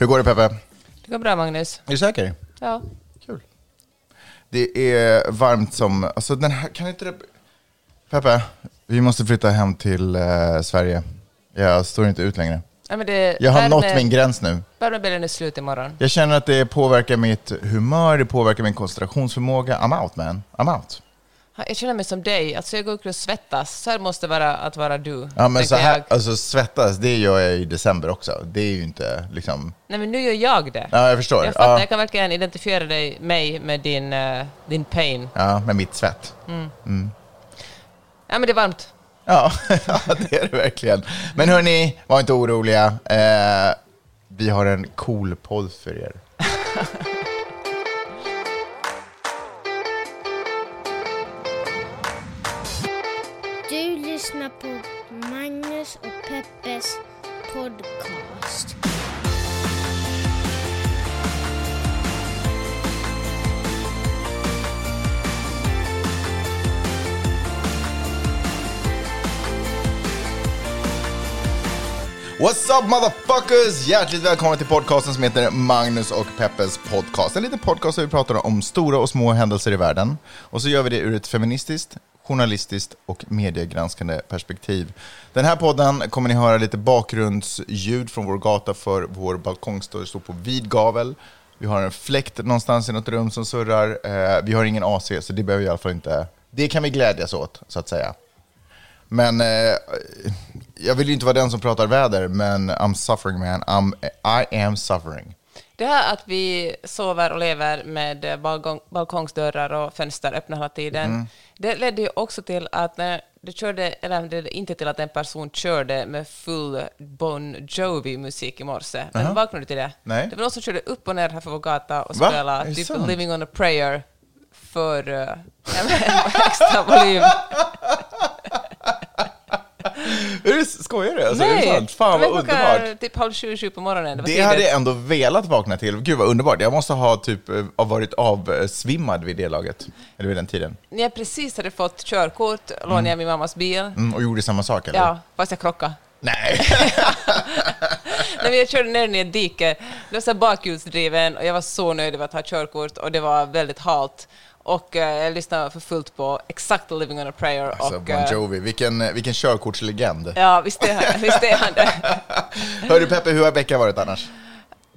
Hur går det Peppe? Det går bra Magnus. Är du säker? Ja. Kul. Det är varmt som, alltså den här, kan inte det... Peppe, vi måste flytta hem till eh, Sverige. Jag står inte ut längre. ja men det, Jag har värme- nått min gräns nu. Värmebällen är slut imorgon. Jag känner att det påverkar mitt humör, det påverkar min koncentrationsförmåga. I'm out man, I'm out. Ja, Jag känner mig som dig. Alltså jag går och svettas. Så här måste vara att vara du. Ja men så här, jag. alltså svettas, det gör jag i december också. Det är ju inte liksom... Nej men nu gör jag det. Ja, jag förstår. Jag, fattar, Ja. jag kan verkligen identifiera dig, mig med din, eh, din pain. Ja, med mitt svett. Ja men det är varmt. Ja, ja, det är det verkligen. Men hörni, var inte oroliga. Eh, vi har en cool podd för er. podcast. What's up motherfuckers! Hjärtligt välkomna till podcasten som heter Magnus och Peppes podcast. En liten podcast där vi pratar om stora och små händelser i världen. Och så gör vi det ur ett feministiskt, journalistiskt och mediegranskande perspektiv. Den här podden kommer ni höra lite bakgrundsljud från vår gata för vår balkong står står på vid gavel. Vi har en fläkt någonstans i något rum som surrar. Eh, vi har ingen AC, så det behöver vi i alla fall inte... Det kan vi glädjas åt, så att säga. Men eh, jag vill ju inte vara den som pratar väder, men I'm suffering man. I'm, I am suffering. Det här att vi sover och lever med eh, balkong, balkongsdörrar och fönster öppna hela tiden, Mm. det ledde ju också till att när det körde, eller det ledde inte till att en person körde med full Bon Jovi-musik i morse. Men vaknade du till det? Nej. Det var någon som körde upp och ner här för vår gata och Va? Spelade typ sant? Living on a prayer för uh, extra volym. Är det, skojar du? Alltså, är det sant? Fan vad underbart. Typ halv sju, sju på morgonen. Det, var Det hade jag ändå velat vakna till. Gud vad underbart. Jag måste ha typ eh, varit avsvimmad vid det laget. Eller vid den tiden. När jag precis hade fått körkort lånade jag min mammas bil. Mm, och gjorde samma sak eller? Ja, fast jag krockade. Nej. Nej, men jag körde ner den i ett dike. Det var så bakhjulsdriven och jag var så nöjd över att ha körkort och det var väldigt halt. Och eh, jag lyssnade för fullt på exakt Living on a prayer. Alltså, och, Bon eh, Jovi, vilken, eh, vilken körkortslegend. Ja, visst är, han- visst är han det. Hörru Peppe, hur har veckan varit annars?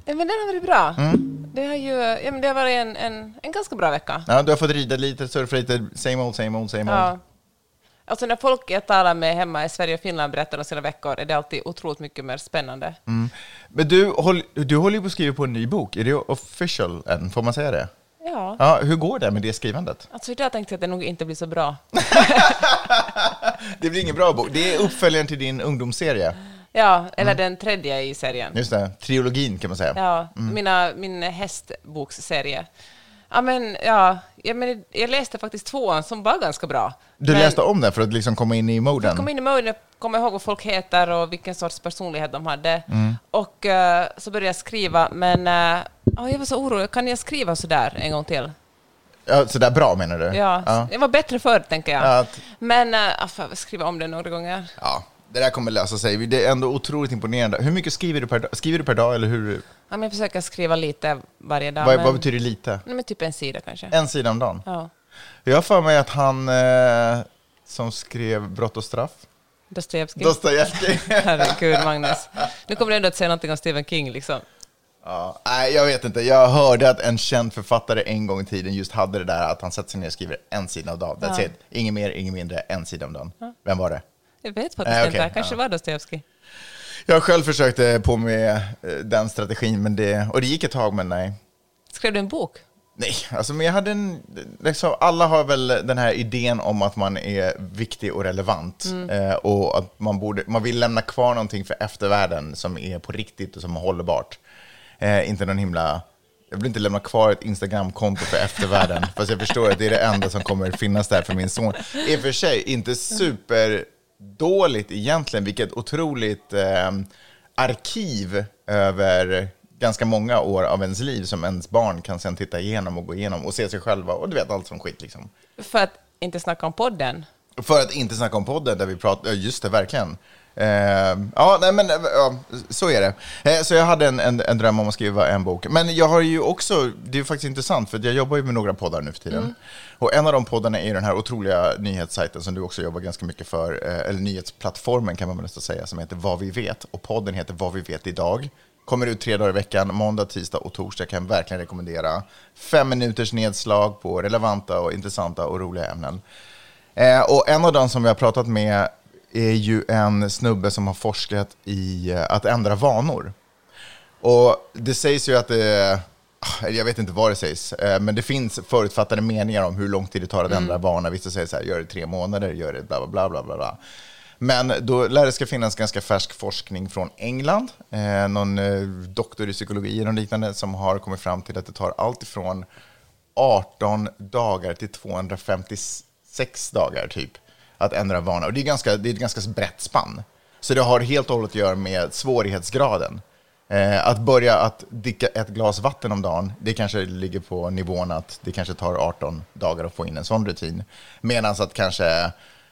Ja, men den har varit bra. Mm. Det, har ju, ja, men det har varit en, en, en ganska bra vecka. Ja, du har fått rida lite, surfa lite, same old, same old, same old. Ja. Alltså när folk jag talar med hemma i Sverige och Finland berättar om sina veckor är det alltid otroligt mycket mer spännande. Men du, håll, du håller ju på att skriva på en ny bok. Är det official än? Får man säga det? Ja. Ja, hur går det med det skrivandet? Alltså idag tänkte jag att det nog inte blir så bra. Det blir ingen bra bok. Det är uppföljaren till din ungdomsserie. Ja, eller den tredje i serien. Just det, trilogin kan man säga. Ja, mina, min hästboksserie. Ja, men, ja, ja, men jag läste faktiskt tvåan som var ganska bra. Du men läste om den för att liksom komma in i Jag moden? kom in i moden, komma ihåg vad folk heter och vilken sorts personlighet de hade. Mm. Och eh, så började jag skriva, men uh, jag var så orolig. Kan jag skriva så där en gång till? Ja, så där bra menar du? Ja, ja. det var bättre förr, tänker jag. Ja, att- Men uh, jag skriva om det några gånger. ja, det där kommer lösa sig. Det är ändå otroligt imponerande. Hur mycket skriver du per dag? Skriver du per dag eller hur? Ja, men jag försöker skriva lite varje dag. vad, men, vad betyder lite? Nej, men typ en sida kanske. En sida om dagen? Ja. Jag har för mig att han eh, som skrev Brott och straff, Dostojevskij. Dostojevskij. Herregud, Magnus. Nu kommer du ändå att säga någonting om Stephen King, liksom. Ja, nej, jag vet inte. Jag hörde att en känd författare en gång i tiden just hade det där att han sätter sig ner och skriver en sida om dagen. That's Ja. it. Inget mer, inget mindre, en sida om dagen. Vem var det? Jag vet faktiskt okej, inte. Kanske ja. var Dostojevskij. Jag själv försökte på med eh, den strategin, men det, och det gick ett tag, men nej. Skrev du en bok? Nej, alltså men jag hade en, liksom, alla har väl den här idén om att man är viktig och relevant eh, och att man, borde, man vill lämna kvar någonting för eftervärlden som är på riktigt och som är hållbart. Eh, inte någon himla... Jag vill inte lämna kvar ett Instagramkonto för eftervärlden, fast jag förstår att det är det enda som kommer finnas där för min son. I och för sig, inte superdåligt egentligen, vilket otroligt eh, arkiv över ganska många år av ens liv som ens barn kan sen titta igenom och gå igenom och se sig själva och du vet allt som skit liksom. För att inte snacka om podden. För att inte snacka om podden där vi pratar, just det, verkligen. Eh, ja, nej, men eh, ja, så är det. Eh, så jag hade en, en, en dröm om att skriva en bok. Men jag har ju också, det är faktiskt intressant, för jag jobbar ju med några poddar nu för tiden. Och en av de poddarna är den här otroliga nyhetssajten som du också jobbar ganska mycket för, eh, eller nyhetsplattformen kan man väl nästan säga, som heter Vad vi vet. Och podden heter Vad vi vet idag. Kommer ut tre dagar i veckan, måndag, tisdag och torsdag. Kan jag verkligen rekommendera. Fem minuters nedslag på relevanta och intressanta och roliga ämnen. Eh, och en av de som vi har pratat med är ju en snubbe som har forskat i eh, att ändra vanor. Och det sägs ju att det, jag vet inte vad det sägs, eh, men det finns förutfattade meningar om hur lång tid det tar att ändra vana. Vissa säger så här, gör det tre månader, gör det bla bla bla bla bla. Men då lär det ska finnas ganska färsk forskning från England, eh, någon eh, doktor i psykologi och liknande som har kommit fram till att det tar allt ifrån 18 dagar till 256 dagar typ att ändra vana. Och det är, ganska, det är ett ganska brett spann. Så det har helt och hållet att göra med svårighetsgraden. Eh, att börja att dricka ett glas vatten om dagen, det kanske ligger på nivån att det kanske tar 18 dagar att få in en sån rutin. Medan att kanske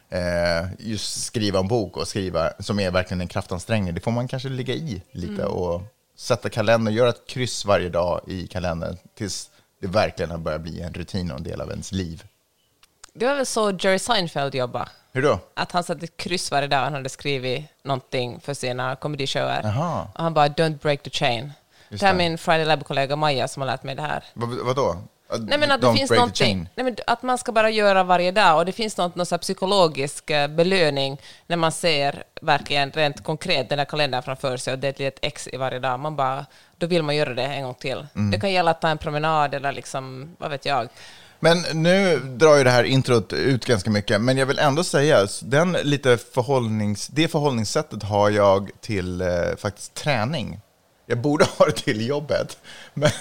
eh, just skriva en bok och skriva, som är verkligen en kraftansträngning, det får man kanske ligga i lite och sätta kalendern, göra ett kryss varje dag i kalendern tills det verkligen har börjat bli en rutin och en del av ens liv. Det var väl så Jerry Seinfeld jobbade? Hur då? Att han satte ett kryss varje dag han hade skrivit någonting för sina comedy-shower. Jaha. Och han bara, don't break the chain. Just det här är min Friday Lab-kollega Maja som har lärt mig det här. Vad, vadå? Nej, men att det finns någonting, nej, men att man ska bara göra varje dag och det finns något, någon psykologisk eh, belöning när man ser verkligen rent konkret den där kalendern framför sig och det är ett litet X i varje dag. Man bara, då vill man göra det en gång till. Mm. Det kan gälla att ta en promenad eller liksom, vad vet jag. Men nu drar ju det här introt ut ganska mycket, men jag vill ändå säga, den lite förhållnings, det förhållningssättet har jag till eh, faktiskt träning. Jag borde ha det till jobbet, men,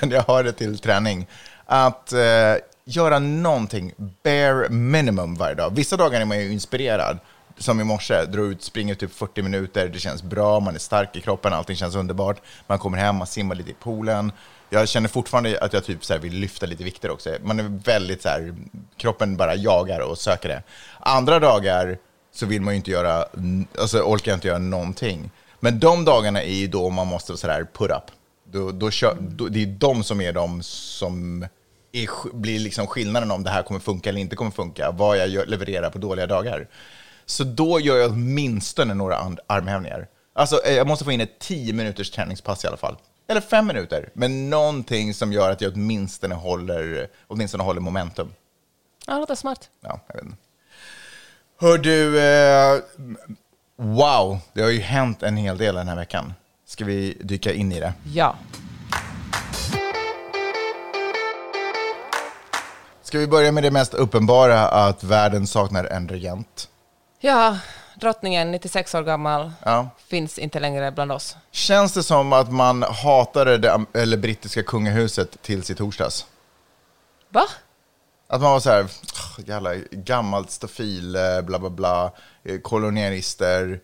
men jag har det till träning. Att eh, göra någonting, bare minimum varje dag. Vissa dagar är man ju inspirerad, som i morse, dra ut, springer typ 40 minuter, det känns bra, man är stark i kroppen, allting känns underbart. Man kommer hem, man simmar lite i poolen. Jag känner fortfarande att jag typ så här vill lyfta lite vikter också. Man är väldigt så här, kroppen bara jagar och söker det. Andra dagar så vill man ju inte göra, alltså orkar jag inte göra någonting. Men de dagarna är ju då man måste så här put up. Då, då, kör, då, det är de som är de som är, blir liksom skillnaden om det här kommer funka eller inte kommer funka. Vad jag gör, levererar på dåliga dagar. Så då gör jag åtminstone några armhävningar. Alltså, eh, jag måste få in ett 10 minuters träningspass i alla fall. Eller fem minuter. Men någonting som gör att jag åtminstone håller, åtminstone håller momentum. Ja, det låter smart. Ja, jag vet inte. Hör du, eh, wow, det har ju hänt en hel del den här veckan. Ska vi dyka in i det? Ja. Ska vi börja med det mest uppenbara, att världen saknar en regent? Ja, drottningen, 96 år gammal, Ja. finns inte längre bland oss. Känns det som att man hatade det eller brittiska kungahuset tills i torsdags? Va? Att man var så här, "Åh, jävla gammalt stofil, eh, bla bla bla, eh, kolonialister,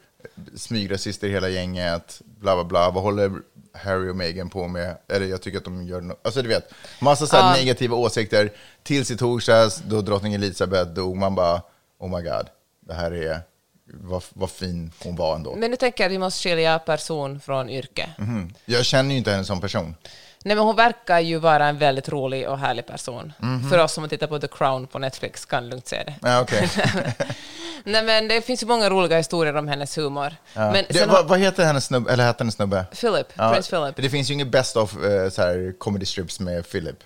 smygrasister hela gänget, bla bla bla. Vad håller Harry och Meghan på med? Eller jag tycker att de gör no- Alltså du vet, massa så Ja. negativa åsikter. Tills i torsdags, då drottning Elizabeth dog, man bara, oh my god, det här är, vad, vad fin hon var ändå. Men nu tänker jag att vi måste skilja person från yrke. Mhm. Jag känner ju inte henne som person. Nej, men hon verkar ju vara en väldigt rolig och härlig person. Mhm. För oss som tittar på The Crown på Netflix kan lugnt se det. Ja, okej. Nej, men det finns ju många roliga historier om hennes humor. Ja. Men det, sen vad, har, vad heter hennes snubbe, eller hette hennes snubbe? Philip, Prince Philip. Det finns ju inget best of eh, så här, comedy strips med Philip.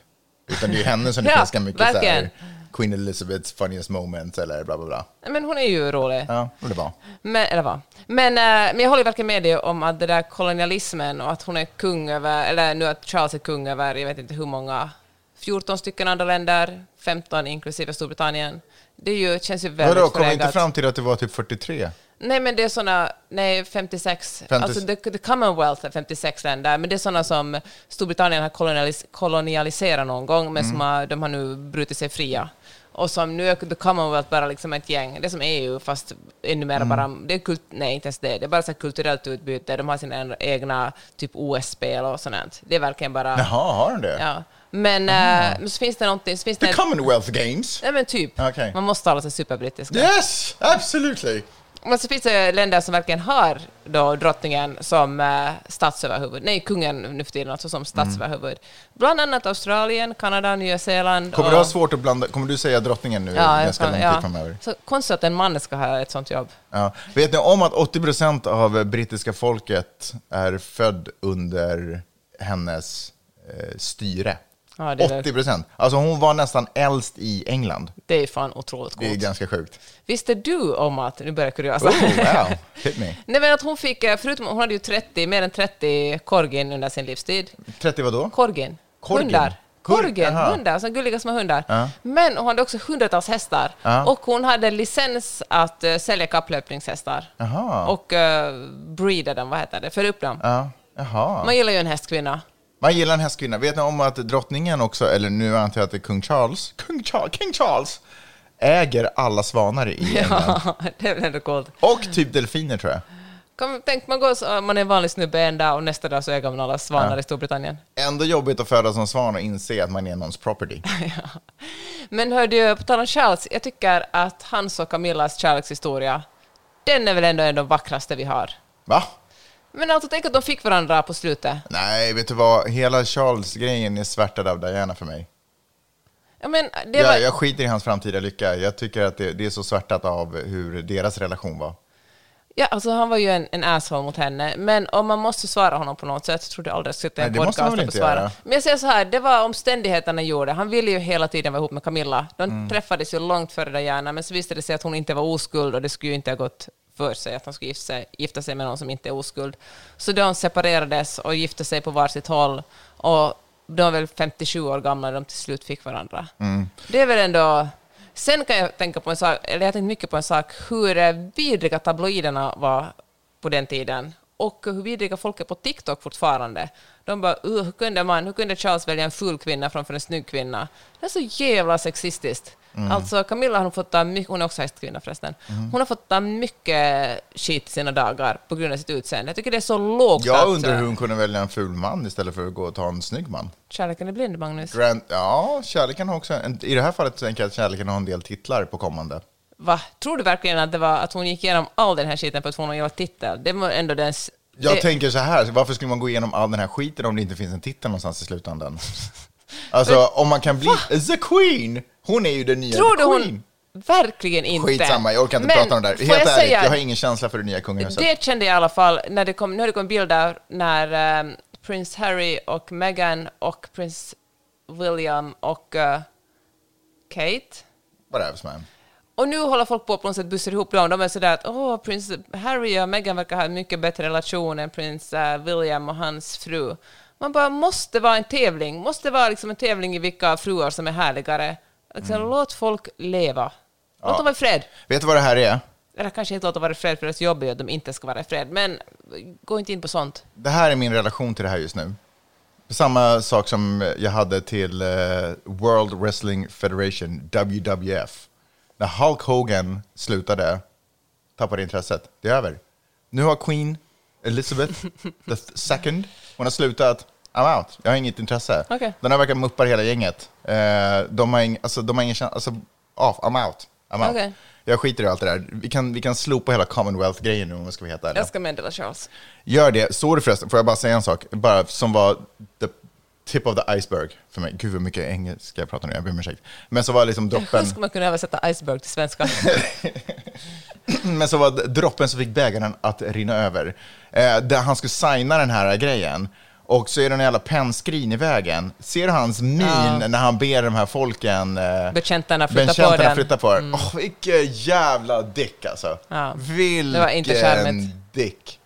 Utan det är henne som det Ja, finns ganska mycket så här, verkligen. Queen Elizabeths funniest moments eller bla bla bla. Men hon är ju rolig. Ja, det var. Men, eller vad? Men, eh, men jag håller verkligen med dig om att det där kolonialismen och att hon är kung över, eller nu att Charles är kung över, jag vet inte hur många, 14 stycken andra länder, 15 inklusive Storbritannien. Det är ju, känns ju väldigt Vadå, kom inte förlegat. fram till att det var typ 43? Nej, men det är såna, nej, 56. 50 Alltså, the, the Commonwealth är 56 länder, men det är såna som Storbritannien har kolonialis kolonialiserat någon gång, men Mm. som har, de har nu brutit sig fria. Och som nu är Commonwealth bara liksom ett gäng, det är som EU, fast ännu mer Mm. bara, det är kult, nej inte ens det, det är bara så kulturellt utbyte, de har sina egna typ OS-spel och sånt. Det är verkligen bara, Jaha, har de det? ja. Men, eh, men så finns det någonting, så finns det The en, Commonwealth Games? nej men typ, Okej. man måste tala sig superbrittiska. Yes, absolutely! Men så finns det länder som verkligen har då drottningen som eh, statsöverhuvud. Nej, kungen nu för tiden, alltså som statsöverhuvud. Bland annat Australien, Kanada, Nya Zeeland. Kommer och, du ha svårt att blanda, kommer du säga drottningen nu Ja, ganska kan, lång tid ja. framöver? Så konstigt att en man ska ha ett sånt jobb. Ja. Vet ni om att 80% av brittiska folket är född under hennes eh, styre? Ja, det, är, 80%. Alltså hon var nästan äldst i England. det är fan otroligt Det är coolt. ganska sjukt. Visste du om att, nu börjar jag kuriosa. Oh, wow, hit me. Nej men att hon fick, eh, förutom hon hade ju 30, mer än 30 korgin under sin livstid. 30 vadå? Korgin. Korgin? Hundar. Kor- Korgen, Jaha. hundar, så gulliga små hundar. Ja. Men hon hade också hundratals hästar. Ja. Och hon hade licens att uh, sälja kapplöpningshästar. Jaha. Och uh, breeda dem, vad heter det, föra upp dem. Ja. Man gillar ju en hästkvinna. Man gillar en hästkvinna. Vet ni om att drottningen också, eller nu antar jag att det är kung Charles, kung Charles, King Charles, äger alla svanar i England. Ja, det är väl ändå coolt. Och typ delfiner tror jag. Kom, tänk, man, går så, man är en vanlig snubbe en dag och nästa dag så äger man alla svanar i Storbritannien. Ändå jobbigt att födas som svan och inse att man är någons property. Men hörde på tal om Charles, jag tycker att hans och Camillas kärlekshistoria, den är väl ändå den vackraste vi har. Va? Men alltså tänk att de fick varandra på slutet. Nej, vet du vad? Hela Charles-grejen är svärtad av Diana för mig. Ja, men det var, Jag, jag skiter i hans framtida lycka. Jag tycker att det, det är så svärtat av hur deras relation var. ja, alltså han var ju en, en asshole mot henne, men om man måste svara honom på något sätt, så tror jag aldrig jag skulle sitta i en podcast och besvara. göra. Men jag säger så här, det var omständigheterna gjorde. Han ville ju hela tiden vara ihop med Camilla. De Mm. träffades ju långt före Diana, men så visade det sig att hon inte var oskuld och det skulle ju inte ha gått för sig att han skulle gifta sig, gifta sig med någon som inte är oskuld. Så de separerades och gifte sig på varsitt håll. Och de var väl 57 år gamla när de till slut fick varandra. Mm. Det är väl ändå... Sen kan jag tänka på en sak, eller jag har tänkt mycket på en sak, hur eh, vidriga tabloiderna var på den tiden. Och hur vidriga folk är på TikTok fortfarande. De bara, uh, hur, kunde man, hur kunde Charles välja en ful kvinna framför en snygg kvinna? Det är så jävla sexistiskt. Mm. Alltså Camilla har fått ta mycket, hon är också hästkvinna förresten, hon har fått ta mycket skit sina dagar på grund av sitt utseende. Jag tycker det är så lågt Jag undrar eh, hur hon kunde välja en ful man istället för att gå och ta en snygg man. Kärleken är blind, Magnus. Grand, ja, kärleken har också, en, i det här fallet tänker jag att kärleken har en del titlar på kommande. Va? Tror du verkligen att det var att hon gick igenom all den här skiten för att få någon jävla titel? Det var ändå den... Jag det, tänker så här, varför skulle man gå igenom all den här skiten om det inte finns en titel någonstans i slutändan? Alltså, om man kan bli the queen! Hon är ju den nya tror du queen. hon... Verkligen inte. Skitsamma, jag orkar inte Men prata om det där. Helt jag ärligt, säga- jag har ingen känsla för det nya kungahuset. Det kände jag i alla fall när det kom, nu har det kommit bilder när um, prins Harry och Meghan och prins William och eh, Kate Whatevs man. och nu håller folk på på något sätt bussa ihop dem. De är sådär att åh, prins Harry och Meghan verkar ha en mycket bättre relation än prins eh, William och hans fru. Man bara måste vara en tävling, måste vara liksom en tävling i vilka fruar som är härligare. Liksom, Låt folk leva. Låt Mm. Ja. dem vara i fred. Vet du vad det här är? Eller kanske inte låt dem vara i fred för deras jobb är att de inte ska vara i fred. Men gå inte in på sånt. Det här är min relation till det här just nu. Samma sak som jag hade till eh, World Wrestling Federation, WWF. När Hulk Hogan slutade, tappade intresset. Det är över. Nu har Queen Elizabeth the second, hon har slutat. I'm out. Jag har inget intresse. Okej. Den här verkar muppar hela gänget. Eh, de, har ing, alltså, de har ingen känsla. Alltså, off, I'm out. I'm out. Okej. Jag skiter i allt det där. Vi kan, vi kan slopa hela Commonwealth-grejen nu om jag ska vara helt ärlig. Jag ska meddela Charles. Gör det. Sorry förresten, får jag bara säga en sak? Bara som var the tip of the iceberg för mig. Gud vad mycket engelska jag pratar nu, jag ber om ursäkt. Men så var liksom Hur droppen, ska man kunna översätta iceberg till svenska? men så var droppen som fick bägaren att rinna över. Eh, där han skulle signa den här grejen. Och så är det en jävla pennskrin i vägen. Ser du hans min Ja. när han ber de här folken eh, Betjänterna flytta på den. Mm. flytta på den? Åh, vilken jävla dick alltså. Ja. Vilken Det var inte charmigt. dick.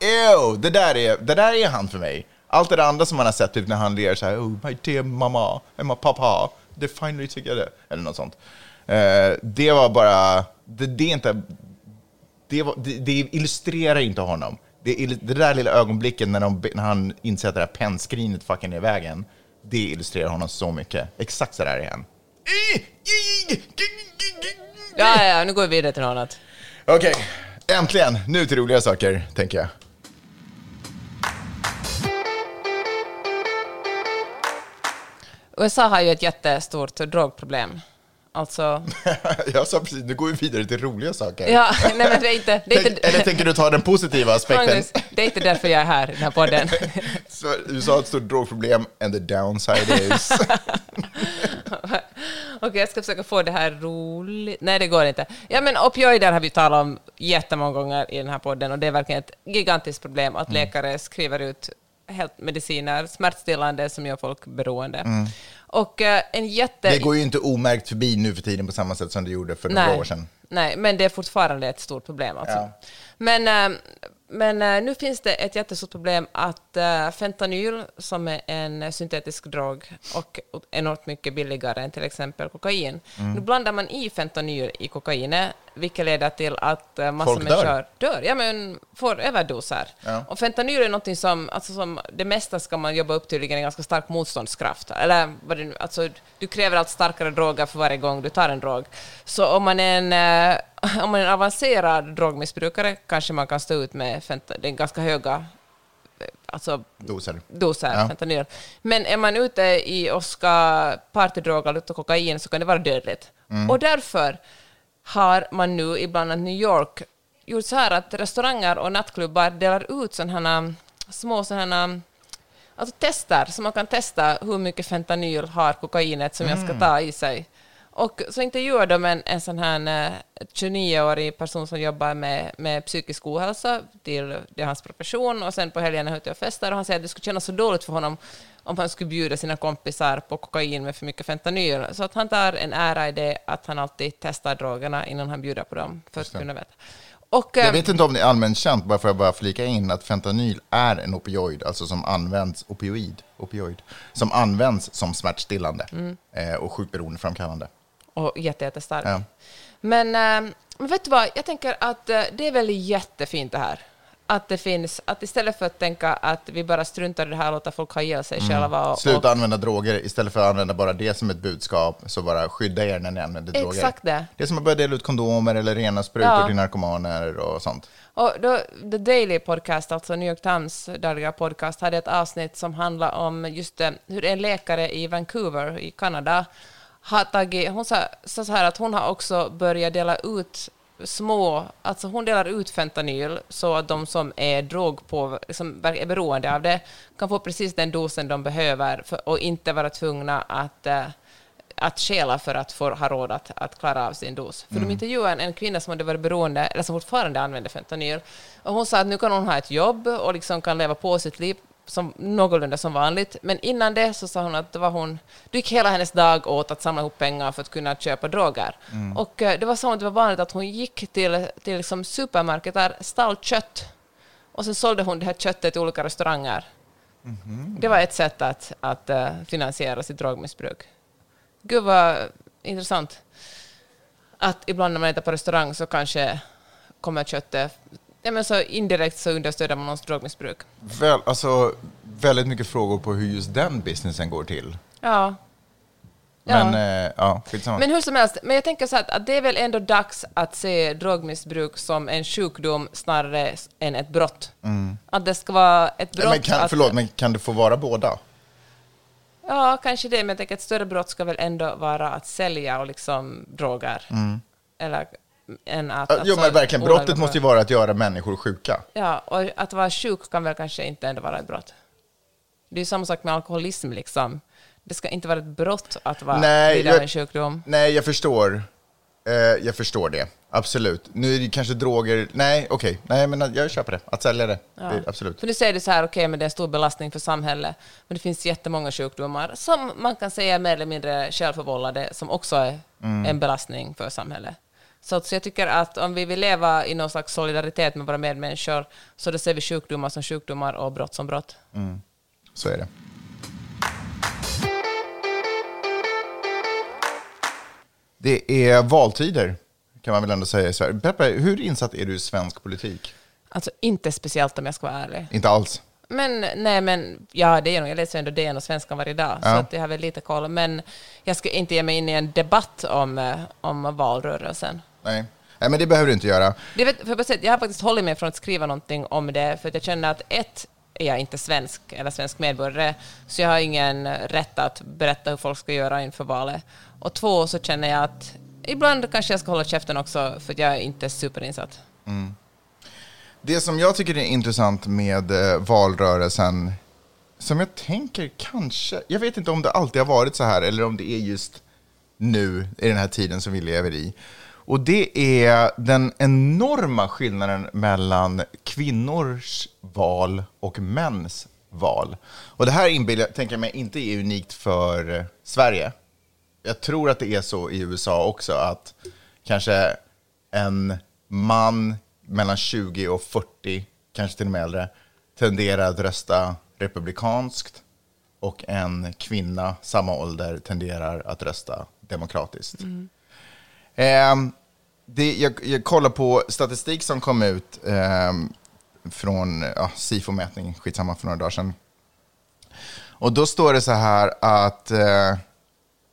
Ew, det där, är, det där är han för mig. Allt det andra som man har sett, typ när han ler så här, oh my dear mamma and my papa, they're finally together, eller något sånt. Eh, det var bara, det, det är inte, det, var, det, det illustrerar inte honom. Det, det där lilla ögonblicket när, de, när han inser att det där pennskrinet fucking är i vägen, det illustrerar honom så mycket. Exakt så där är han. Ja, ja, nu går vi vidare till något annat. Okej, äntligen. Nu till roliga saker, tänker jag. USA har ju ett jättestort drogproblem. Alltså, jag sa precis, nu går vi vidare till roliga saker. ja, nej men det är inte... Det är Tänk, inte eller tänker du ta den positiva aspekten? Magnus, det är inte därför jag är här i den här podden. Så USA har ett stort drogproblem, and the downside is... Okej, jag ska försöka få det här roligt. Nej, det går inte. Ja, men opioider har vi talat om jättemånga gånger i den här podden och det är verkligen ett gigantiskt problem att läkare skriver ut helt mediciner, smärtstillande som gör folk beroende. Och eh, en jätte... Det går ju inte omärkt förbi nu för tiden på samma sätt som det gjorde för några år sedan. Nej, men det är fortfarande ett stort problem. Alltså. Ja. Men, eh, men eh, nu finns det ett jättestort problem att eh, fentanyl, som är en syntetisk drog och enormt mycket billigare än till exempel kokain, Mm. nu blandar man i fentanyl i kokainet, vilket leder till att massor Folk med dör. människor dör. Ja, men får överdoser. Ja. Och fentanyl är något som, alltså som, det mesta ska man jobba upp tydligen en ganska stark motståndskraft. Eller alltså, du kräver allt starkare droger för varje gång du tar en drog. Så om man är en, eh, om man är en avancerad drogmissbrukare kanske man kan stå ut med den ganska höga eh, alltså, Doser. doser Ja. fentanyl. Men är man ute i och ska partydroga lite kokain så kan det vara dödligt. Mm. Och därför har man nu i bland annat New York gjort så här att restauranger och nattklubbar delar ut sådana här små sådana alltså tester, så man kan testa hur mycket fentanyl har kokainet som jag ska ta i sig. Och så intervjuar de en, en sån här eh, 29-årig person som jobbar med, med psykisk ohälsa, till, det är hans profession, och sen på helgerna är han ute och festar, och han säger att det skulle kännas så dåligt för honom om han skulle bjuda sina kompisar på kokain med för mycket fentanyl. Så att han tar en ära i det att han alltid testar drogerna innan han bjuder på dem, för att kunna veta. Och, Jag eh, vet inte om det är allmänt känt, bara för att bara flika in, att fentanyl är en opioid, alltså som används, opioid, opioid, som används som smärtstillande Mm. eh, och sjukberoendeframkallande. Och jätte, jättestark. Ja. Men, eh, men vet du vad, jag tänker att eh, det är väl jättefint det här. Att det finns, att istället för att tänka att vi bara struntar i det här och låter folk ha ihjäl sig själva. Och, Mm. Sluta använda droger istället för att använda bara det som ett budskap, så bara skydda er när ni använder droger. Exakt det. Det är som att börja dela ut kondomer eller rena sprutor Ja. till narkomaner och sånt. Och då, The Daily Podcast, alltså New York Times dagliga podcast, hade ett avsnitt som handlar om just det, hur en läkare i Vancouver i Kanada har tagit, hon sa, sa så här att hon har också börjat dela ut små, alltså hon delar ut fentanyl så att de som är drog på, som är beroende av det kan få precis den dosen de behöver för, och inte vara tvungna att eh, att stjäla för att få ha råd att, att klara av sin dos. För de intervjuade en, en kvinna som hade varit beroende, eller som fortfarande använde fentanyl, och hon sa att nu kan hon ha ett jobb och liksom kan leva på sitt liv som, någorlunda som vanligt. Men innan det så sa hon att det var hon, det gick hela hennes dag åt att samla ihop pengar för att kunna köpa droger. Och eh, det var så att det var vanligt att hon gick till, till liksom supermarketer, stal kött, och sen sålde hon det här köttet till olika restauranger. Det var ett sätt att, att eh, finansiera sitt drogmissbruk. Gud vad intressant. Att ibland när man äter på restaurang så kanske kommer köttet... Ja, men så indirekt så understöder man någons drogmissbruk. Väl, alltså, väldigt mycket frågor på hur just den businessen går till. Ja. Ja. Men eh, ja, skitsamma. Men hur som helst, men jag tänker så här att, det är väl ändå dags att se drogmissbruk som en sjukdom snarare än ett brott. Att det ska vara ett brott. Ja, men kan, att, förlåt, men kan det få vara båda? Ja, kanske det, men jag tänker att ett större brott ska väl ändå vara att sälja och liksom droger. Eller än att... Ja, jo, alltså, men verkligen, brottet måste ju vara att göra människor sjuka. Ja, och att vara sjuk kan väl kanske inte ändå vara ett brott. Det är ju samma sak med alkoholism, liksom. Det ska inte vara ett brott att vara Nej, jag- en sjukdom. Nej, jag förstår. Eh, jag förstår det, absolut. Nu är det kanske droger, nej okej, nej men jag köper det. Att sälja det, Ja. det absolut. För nu säger du så här, okej, men det är en stor belastning för samhället, men det finns jättemånga sjukdomar som man kan säga är mer eller mindre självförvållade, som också är Mm. en belastning för samhället. Så, att- så jag tycker att om vi vill leva i någon slags solidaritet med våra medmänniskor, så då ser vi sjukdomar som sjukdomar och brott som brott. Så är det. Det är valtider, kan man väl ändå säga i Sverige. Peppe, hur insatt är du i svensk politik? Alltså inte speciellt om jag ska vara ärlig. Inte alls. Men nej, men ja, det är nog, jag läser ändå DN och Svenskan varje dag, så Ja. att jag har väl lite koll. Men jag ska inte ge mig in i en debatt om, eh, om valrörelsen. Nej. nej, men det behöver du inte göra. Det vet, för säga, jag har faktiskt hållit mig från att skriva någonting om det, för att jag känner att ett, är jag inte svensk eller svensk medborgare, så jag har ingen rätt att berätta hur folk ska göra inför valet. Och två, så känner jag att ibland kanske jag ska hålla käften också, för att jag är inte superinsatt. Det som jag tycker är intressant med eh, valrörelsen, som jag tänker kanske, jag vet inte om det alltid har varit så här eller om det är just nu i den här tiden som vi lever i. Och det är den enorma skillnaden mellan kvinnors val och mäns val. Och det här inbillar, tänker jag mig inte är unikt för eh, Sverige. Jag tror att det är så i USA också, att kanske en man mellan 20 och 40, kanske till och med äldre, tenderar att rösta republikanskt och en kvinna samma ålder tenderar att rösta demokratiskt. Mm. Eh, det, jag, jag kollar på statistik som kom ut eh, från ja, SIFO-mätning, skitsamma, för några dagar sedan. Och då står det så här att eh,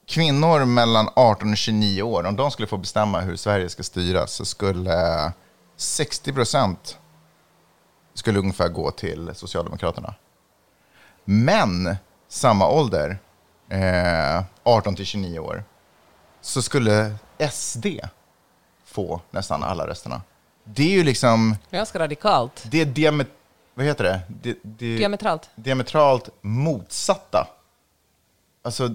kvinnor mellan 18 och 29 år, om de skulle få bestämma hur Sverige ska styras, så skulle eh, 60 procent skulle ungefär gå till Socialdemokraterna. Men samma ålder, eh, 18 till 29 år, så skulle SD få nästan alla rösterna. Det är ju liksom, Ganska radikalt. det är diamet, vad heter det? det, det Diametralt. diametralt motsatta. Alltså,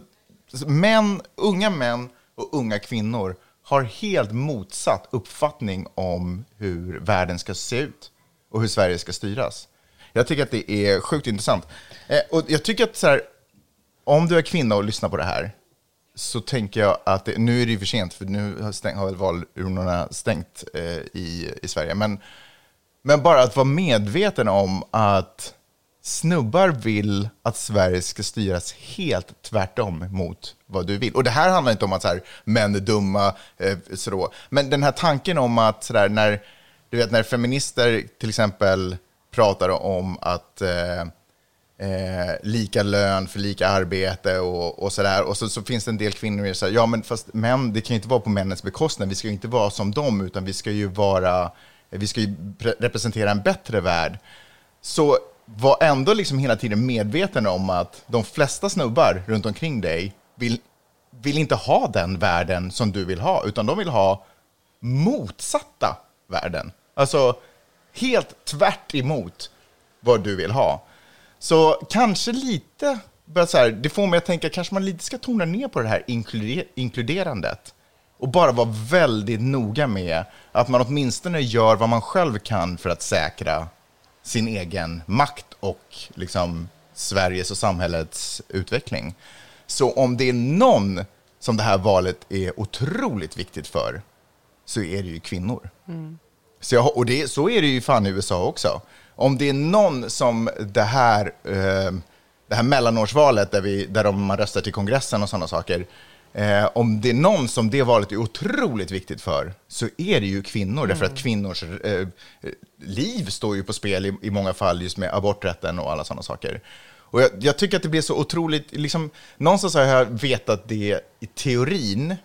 män, unga män och unga kvinnor har helt motsatt uppfattning om hur världen ska se ut och hur Sverige ska styras. Jag tycker att det är sjukt intressant. Eh, och jag tycker att så här, om du är kvinna och lyssnar på det här så tänker jag att det, nu är det ju för sent, för nu har, stäng, har väl valurnorna stängt eh, i, i Sverige. Men, men bara att vara medveten om att snubbar vill att Sverige ska styras helt tvärtom mot vad du vill. Och det här handlar inte om att så här, män är dumma, eh, så men den här tanken om att så där, när, du vet, när feminister till exempel pratar om att eh, eh, lika lön för lika arbete och, och sådär. Och så, så finns det en del kvinnor som säger, ja men fast män, det kan ju inte vara på männens bekostnad. Vi ska ju inte vara som dem, utan vi ska ju vara, vi ska ju representera en bättre värld. Så var ändå liksom hela tiden medveten om att de flesta snubbar runt omkring dig vill, vill inte ha den världen som du vill ha, utan de vill ha motsatta världen. Alltså helt tvärt emot vad du vill ha. Så kanske lite, så här, det får mig att tänka, kanske man lite ska tona ner på det här inkluder- inkluderandet. Och bara vara väldigt noga med att man åtminstone gör vad man själv kan för att säkra sin egen makt och liksom Sveriges och samhällets utveckling. Så om det är någon som det här valet är otroligt viktigt för, så är det ju kvinnor. Så, jag, och det, så är det ju fan i USA också. Om det är någon som det här, eh, det här mellanårsvalet där, vi, där de, man röstar till kongressen och sådana saker, eh, om det är någon som det valet är otroligt viktigt för, så är det ju kvinnor. Därför att kvinnors eh, liv står ju på spel i, i många fall just med aborträtten och alla sådana saker. Och jag, jag tycker att det blir så otroligt, liksom, någonstans har jag vetat det i teorin,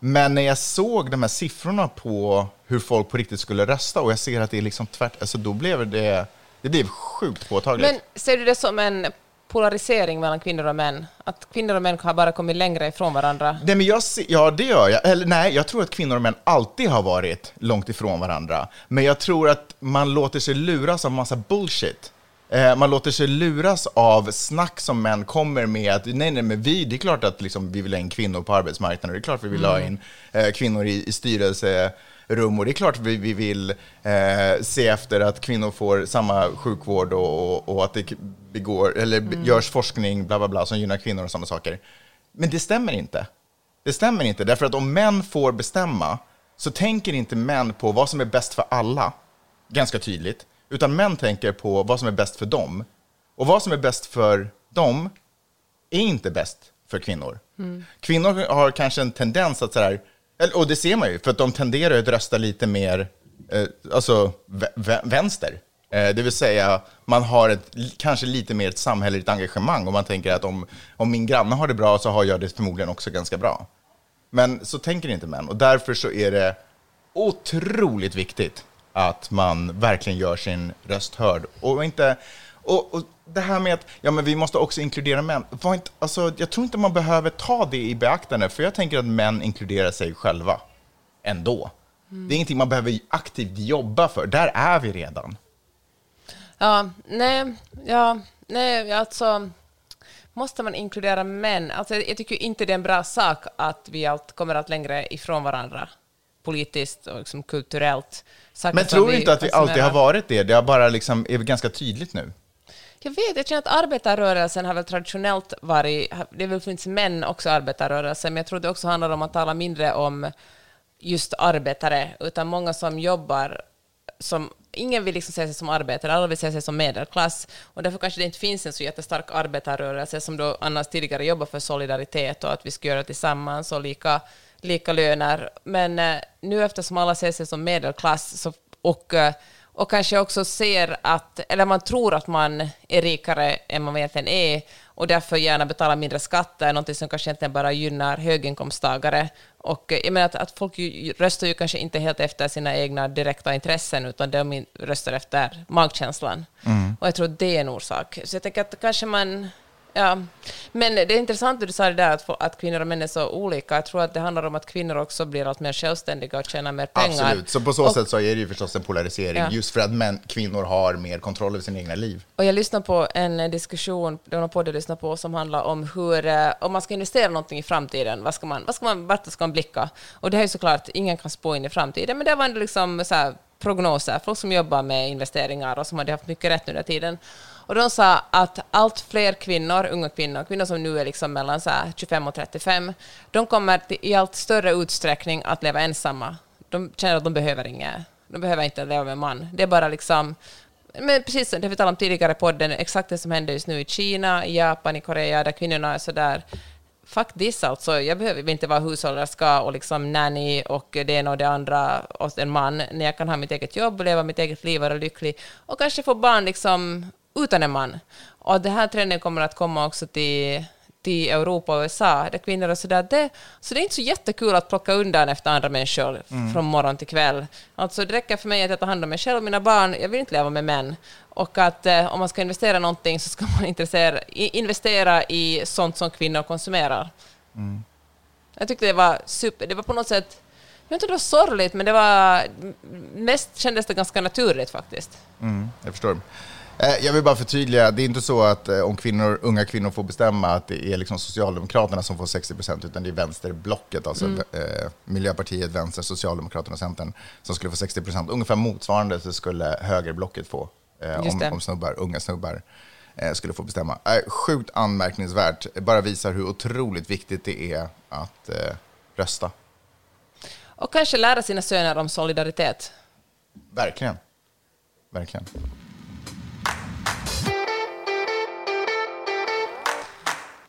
men när jag såg de här siffrorna på hur folk på riktigt skulle rösta och jag ser att det är liksom tvärt, alltså då blev det, det blev sjukt påtagligt. Men ser du det som en polarisering mellan kvinnor och män? Att kvinnor och män har bara kommit längre ifrån varandra? Nej, men jag ser, ja, det gör jag. Eller nej, jag tror att kvinnor och män alltid har varit långt ifrån varandra. Men jag tror att man låter sig luras av massa bullshit. Eh, man låter sig luras av snack som män kommer med. Att nej, nej, men vi, det är klart att liksom, vi vill ha in kvinnor på arbetsmarknaden, det är klart vi vill ha in eh, kvinnor i, i styrelserum. Och det är klart vi, vi vill eh, se efter att kvinnor får samma sjukvård och, och, och att det begår, eller görs forskning bla, bla, bla, som gynnar kvinnor och sådana saker. Men det stämmer inte. Det stämmer inte, därför att om män får bestämma så tänker inte män på vad som är bäst för alla, ganska tydligt, utan män tänker på vad som är bäst för dem. Och vad som är bäst för dem är inte bäst för kvinnor. Kvinnor har kanske en tendens att sådär, och det ser man ju, för att de tenderar att rösta lite mer, eh, alltså vä- vä- vänster. Eh, det vill säga, man har ett, kanske lite mer ett samhälleligt engagemang och man tänker att om, om min granne har det bra så har jag det förmodligen också ganska bra. Men så tänker inte män och därför så är det otroligt viktigt att man verkligen gör sin röst hörd. Och inte, Och, och det här med att ja, men vi måste också inkludera män. Var inte, alltså, jag tror inte man behöver ta det i beaktande, för jag tänker att män inkluderar sig själva ändå. Det är ingenting man behöver aktivt jobba för. Där är vi redan. Ja, nej, ja, nej, alltså måste man inkludera män? Alltså, jag tycker inte det är en bra sak att vi allt kommer allt längre ifrån varandra politiskt och liksom kulturellt. Saker Men tror du inte att vi alltid har varit det? Det har bara liksom, är ganska tydligt nu. Jag vet, jag känner att arbetarrörelsen har väl traditionellt varit, det har väl funnits män också i arbetarrörelsen, men jag tror det också handlar om att tala mindre om just arbetare, utan många som jobbar som Ingen vill liksom se sig som arbetare, alla vill se sig som medelklass. Och därför kanske det inte finns en så jättestark arbetarrörelse som då annars tidigare jobbar för solidaritet och att vi ska göra tillsammans och lika, lika löner. Men eh, nu eftersom alla ser sig som medelklass så, och eh, och kanske också ser att, eller man tror att man är rikare än man egentligen är och därför gärna betalar mindre skatter, något som kanske egentligen bara gynnar höginkomsttagare. Och eh, jag menar att, att folk ju, röstar ju kanske inte helt efter sina egna direkta intressen, utan de röstar efter magkänslan. Och jag tror det är en orsak. Så jag tänker att kanske man... Ja. Men det är intressant att du sa det där att, få- att kvinnor och män är så olika. Jag tror att det handlar om att kvinnor också blir allt mer självständiga och tjänar mer pengar. Absolut. Så på så Och- sätt så är det ju förstås en polarisering, Ja. just för att män, kvinnor har mer kontroll över sina egna liv. Och jag lyssnade på en diskussion, det var någon podd jag lyssnade på, som handlar om hur, eh, om man ska investera någonting i framtiden, vad ska man, vad ska man, vart ska man blicka? Och det är ju såklart, ingen kan spå in i framtiden, men det var ändå liksom så här prognoser, folk som jobbar med investeringar och som hade haft mycket rätt under tiden. Och de sa att allt fler kvinnor, unga kvinnor, kvinnor som nu är liksom mellan så här 25 och 35, de kommer till, i allt större utsträckning att leva ensamma. De känner att de behöver inget, de behöver inte leva med man. Det är bara liksom men precis som det vi talade om tidigare i podden, exakt det som händer just nu i Kina, i Japan, i Korea, där kvinnorna är sådär Fuck this alltså, jag behöver inte vara hushållerska och liksom nanny och det ena och det andra och en man, när jag kan ha mitt eget jobb och leva mitt eget liv och vara lycklig och kanske få barn liksom utan en man. Och den här trenden kommer att komma också till till Europa och USA, där kvinnor är sådär. Det, så det är inte så jättekul att plocka undan efter andra människor från morgon till kväll. Alltså det räcker för mig att jag tar hand om mig själv och mina barn. Jag vill inte leva med män. Och att eh, om man ska investera någonting så ska man investera i sånt som kvinnor konsumerar. Jag tyckte det var super. Det var på något sätt, jag vet inte det var sorgligt, men det var mest kändes det ganska naturligt faktiskt. Mm, jag förstår. Eh, Jag vill bara förtydliga, det är inte så att eh, om kvinnor, unga kvinnor får bestämma att det är liksom Socialdemokraterna som får 60 procent, utan det är vänsterblocket, alltså eh, Miljöpartiet, Vänstern, Socialdemokraterna och Centern, som skulle få 60 procent. Ungefär motsvarande så skulle högerblocket få, om, om snubbar, unga snubbar skulle få bestämma. Sjukt anmärkningsvärt, bara visar hur otroligt viktigt det är att rösta. Och kanske lära sina söner om solidaritet. Verkligen. Verkligen.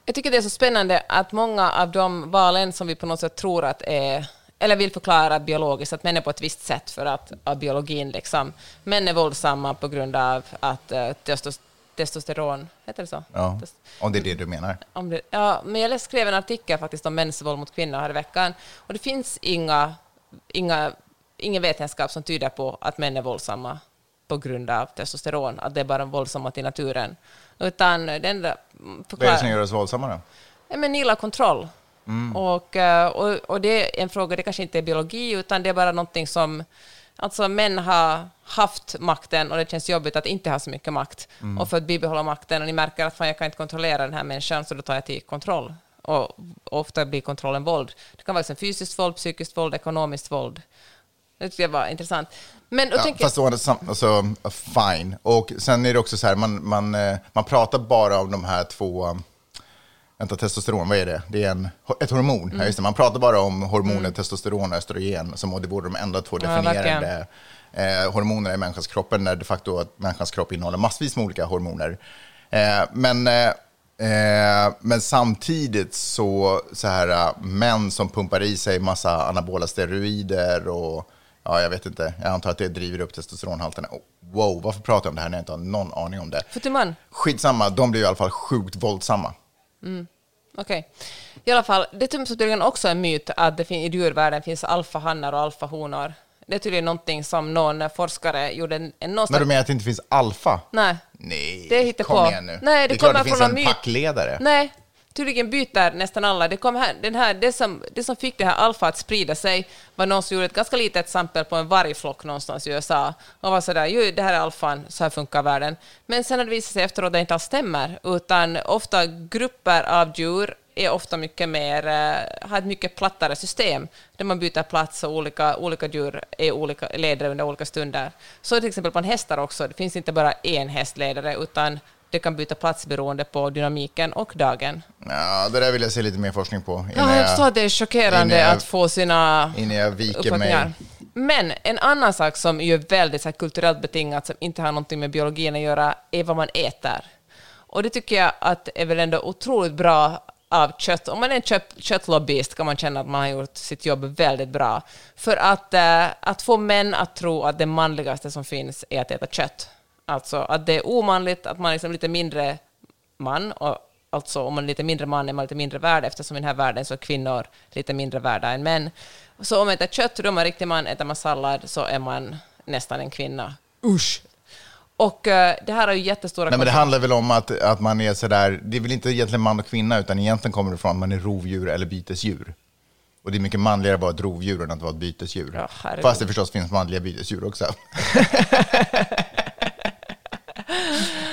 Jag tycker det är så spännande att många av de valen som vi på något sätt tror att är eller vill förklara biologiskt att män är på ett visst sätt för att av biologin liksom. Män är våldsamma på grund av att uh, testos, testosteron, heter det så? Ja, om det är det du menar. om det, ja, men jag skrev en artikel faktiskt om mäns våld mot kvinnor här i veckan och det finns inga, inga, ingen vetenskap som tyder på att män är våldsamma på grund av testosteron, att det är bara våldsamma till naturen. Utan det enda Vad är det som gör oss våldsamma då? Ja, men nila kontroll. Och, eh, och, och det är en fråga, det kanske inte är biologi, utan det är bara någonting som... Alltså män har haft makten och det känns jobbigt att inte ha så mycket makt. Och för att bibehålla makten, och ni märker att fan, jag kan inte kontrollera den här människan, så då tar jag till kontroll. Och ofta blir kontrollen våld. Det kan vara liksom fysiskt våld, psykiskt våld, ekonomiskt våld. Det tycker jag var intressant. Men, och Ja, tänker, fast då alltså, fine. Och sen är det också så här, man, man, eh, man pratar bara om de här två... Vänta, testosteron, vad är det? Det är en, ett hormon. Mm. Ja, just det. Man pratar bara om hormonet testosteron och östrogen, som det vore de enda två Ja, definierade eh, hormonerna i människans kropp, när de facto att människans kropp innehåller massvis med olika hormoner. Eh, men, eh, eh, men samtidigt så, så här, eh, män som pumpar i sig massa anabola steroider och ja, jag vet inte, jag antar att det driver upp testosteronhalterna. Oh, wow, varför pratar jag om det här när jag inte har någon aning om det? för till man, Skitsamma, de blir i alla fall sjukt våldsamma. Okej. I alla fall, det är tydligen också en myt att det i djurvärlden finns alfahannar och alfahonor. Det är tydligen någonting som någon forskare gjorde en, en någonstans... Men du menar att det inte finns alfa? Nej. Nej, Det hittar kom på. igen nu. Nej, det är klart kommer det finns en myt. packledare. Nej, tydligen byter nästan alla. Det, kom här, den här, det, som, det som fick det här alfa att sprida sig var någon som gjorde ett ganska litet exempel på en vargflock någonstans i USA och var sådär, ju det här är alfan, så här funkar världen. Men sen har det visat sig efteråt att det inte alls stämmer, utan ofta grupper av djur är ofta mycket mer, eh, har ett mycket plattare system, där man byter plats och olika, olika djur är olika ledare under olika stunder. Så till exempel på en hästar också, det finns inte bara en hästledare, utan det kan byta plats beroende på dynamiken och dagen. Ja, det där vill jag se lite mer forskning på. Ja, jag förstår att det är chockerande jag- att få sina innan jag viker mig. Men en annan sak som är väldigt så här, kulturellt betingat, som inte har någonting med biologin att göra, är vad man äter. Och det tycker jag att är väl ändå otroligt bra av kött. Om man är en kött, köttlobbyist kan man känna att man har gjort sitt jobb väldigt bra. För att, eh, att få män att tro att det manligaste som finns är att äta kött. Alltså att det är omanligt, att man är liksom lite mindre man, och alltså om man är lite mindre man är man lite mindre värd, eftersom i den här världen så är kvinnor lite mindre värda än män. Så om man äter kött, då är man riktig man, äter man sallad så är man nästan en kvinna. Usch! Och eh, det här har ju jättestora Nej, men det handlar väl om att, att man är sådär, det är väl inte egentligen man och kvinna, utan egentligen kommer det från att man är rovdjur eller bytesdjur. Och det är mycket manligare att vara ett rovdjur än att vara ett bytesdjur. Ja. Fast det förstås finns manliga bytesdjur också.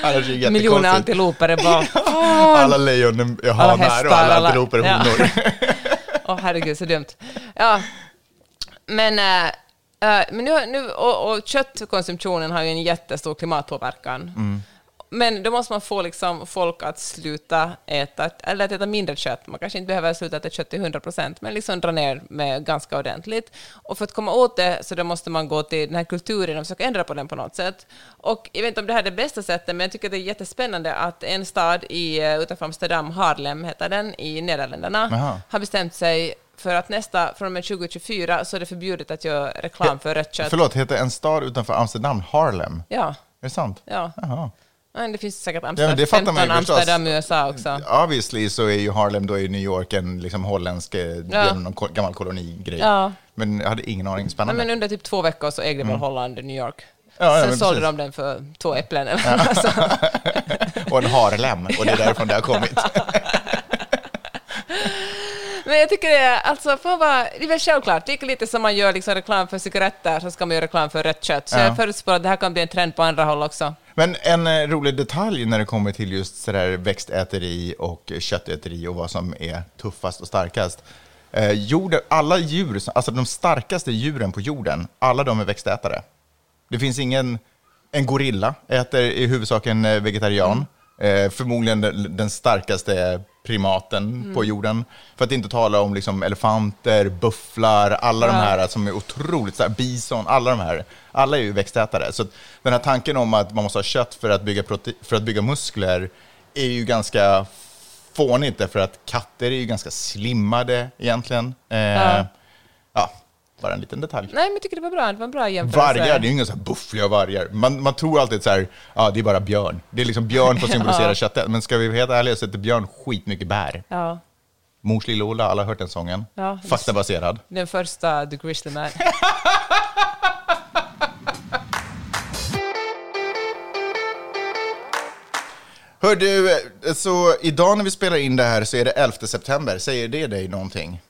Annars är det Miljoner antiloper är bara... Alla lejon är Alla hanar hästar, och alla alla- antiloper är honor. Åh herregud, så dumt. Ja, men, äh, men nu, nu, och, och köttkonsumtionen har ju en jättestor klimatpåverkan. Mm. Men då måste man få liksom folk att sluta äta, eller att äta mindre kött. Man kanske inte behöver sluta äta kött till 100 procent, men liksom dra ner med ganska ordentligt. Och för att komma åt det så då måste man gå till den här kulturen och försöka ändra på den på något sätt. Och jag vet inte om det här är det bästa sättet, men jag tycker det är jättespännande att en stad i, eh, utanför Amsterdam, Harlem heter den, i Nederländerna, Jaha. har bestämt sig för att nästa, från och med 2024, så är det förbjudet att göra reklam för rött kött. Förlåt, heter en stad utanför Amsterdam Harlem? Ja, Är det sant? ja. Jaha. Nej, det finns säkert Amsterdam, det fattar man ju 15 förstås. Amsterdam i USA också. Obviously så är ju Harlem då i New York en liksom holländsk, eh, genom någon gammal kolonigrej. Ja. Men jag hade ingen aning. Spännande. men under typ två veckor så ägde väl Holland New York. Mm. Ja, ja, Sen men sålde precis. de den för två äpplen eller sånt. Och en harlem, och det är därifrån det har kommit. Men jag tycker det är, alltså, fan vad, det är väl självklart, det är lite som man gör liksom reklam för cigaretter, så ska man göra reklam för rött kött. Så Ja. jag förutspår att det här kan bli en trend på andra håll också. Men en eh, rolig detalj när det kommer till just sådär växtäteri och köttäteri och vad som är tuffast och starkast. Eh, jorden, alla djur, alltså de starkaste djuren på jorden, alla de är växtätare. Det finns ingen, en gorilla äter i huvudsak en eh, vegetarian. Eh, förmodligen den, den starkaste primaten på jorden. För att inte tala om liksom elefanter, bufflar, alla de Ja. här som är otroligt starka, bison, alla de här. Alla är ju växtätare. Så den här tanken om att man måste ha kött för att bygga, för att bygga muskler är ju ganska fånigt, därför att katter är ju ganska slimmade egentligen. Eh, Ja. Bara en liten detalj. Nej, men jag tycker det var bra, det var en bra jämförelse. Vargar, det är ju inga så här buffliga vargar. Man, man tror alltid så här, ja det är bara björn. Det är liksom björn för att symbolisera Ja. köttet. Men ska vi vara helt ärliga så äter björn skitmycket bär. Ja, Mors lilla Ola, alla har hört den sången. Ja. Faktabaserad. den första The Grizzly Man. Hör du, så idag när vi spelar in det här så är det 11 september. Säger det dig någonting?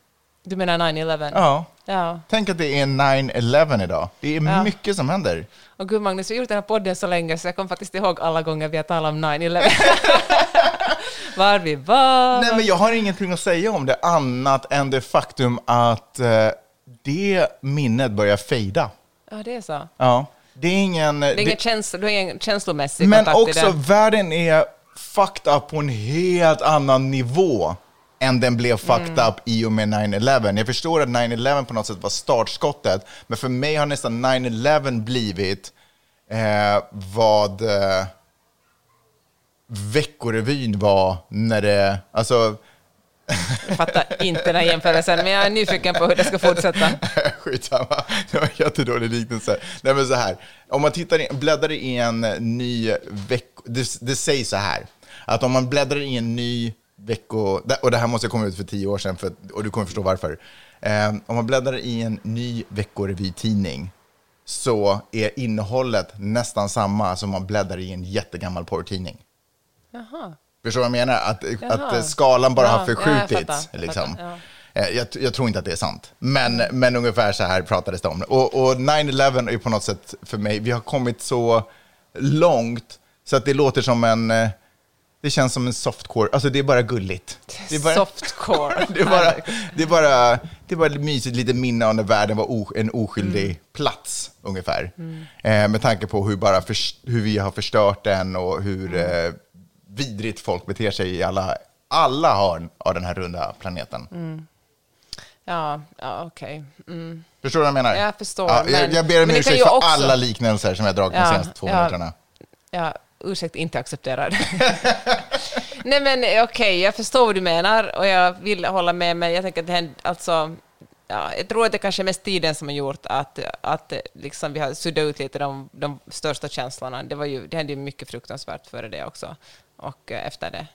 Du menar 9-11? Ja. Ja. Tänk att det är 9-11 idag. Det är Ja. mycket som händer. Och gud Magnus, vi har gjort den här podden så länge så jag kommer faktiskt ihåg alla gånger vi har talat om 9-11. Var vi var. Nej, men jag har ingenting att säga om det annat än det faktum att eh, det minnet börjar fejda. Ja, det är så. Ja. Det är ingen... Det är det- ingen känsla, du har ingen känslomässig Men kontakt också, i det. världen är fucked up på en helt annan nivå än den blev fucked Mm. up i och med 9-11. Jag förstår att 9-11 på något sätt var startskottet, men för mig har nästan 9-11 blivit eh, vad eh, Veckorevyn var när det... Alltså, Jag fattar inte den här jämförelsen, men jag är nyfiken på hur det ska fortsätta. Skitsamma, det var en jättedålig liknelse. Nej men så här, om man tittar in, bläddrar i en ny vecko... Det, det sägs så här, att om man bläddrar i en ny vecko... Och det här måste komma ut för tio år sedan, för, och du kommer förstå varför. Eh, om man bläddrar i en ny veckorevy-tidning så är innehållet nästan samma som man bläddrar i en jättegammal porrtidning. Jaha. Förstår du vad jag menar? Att, Jaha. att eh, skalan bara Ja, har ja, jag förskjutits. fattar, jag liksom. fattar, Eh, jag, jag tror inte att det är sant, men, men ungefär så här pratades det om. Och, och 9-11 är på något sätt för mig, vi har kommit så långt så att det låter som en, eh, det känns som en softcore, alltså det är bara gulligt. Det är bara, Softcore. det är bara, det är bara, det är bara ett mysigt litet minne av när världen var o, en oskyldig Mm. plats, ungefär. Eh, med tanke på hur, bara förs- hur vi har förstört den och hur Mm. eh, vidrigt folk beter sig i alla, alla hörn av den här runda planeten. Mm. Ja, ja okej. Mm. Förstår du vad jag menar? Jag förstår, Ja, jag, jag ber om ursäkt för också- alla liknelser som jag dragit de Ja, senaste två ja. minuterna. Ja, ursäkt, inte accepterad. Nej men okej, okej, jag förstår vad du menar och jag vill hålla med, men jag tänker att det händer, alltså, ja, jag tror att det kanske är mest tiden som har gjort att, att eh, liksom, vi har suddat ut lite de, de största känslorna. Det, var ju, det hände ju mycket fruktansvärt före det också, och eh, efter det.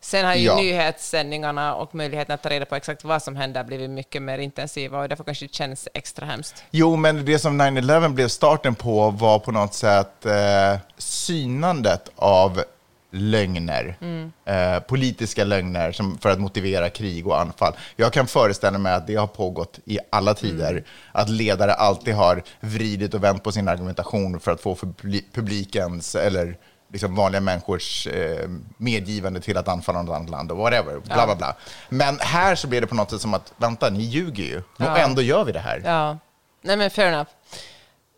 Sen har ju Ja. nyhetssändningarna och möjligheten att ta reda på exakt vad som händer blivit mycket mer intensiva och därför kanske det känns extra hemskt. Jo, men det som 9-11 blev starten på var på något sätt eh, synandet av lögner, eh, politiska lögner som, för att motivera krig och anfall. Jag kan föreställa mig att det har pågått i alla tider, att ledare alltid har vridit och vänt på sin argumentation för att få publi- publikens eller liksom vanliga människors eh, medgivande till att anfalla något annat land och whatever, bla bla bla. Men här så blir det på något sätt som att, vänta, ni ljuger ju, Ja. och ändå gör vi det här. Ja, nej men fair enough.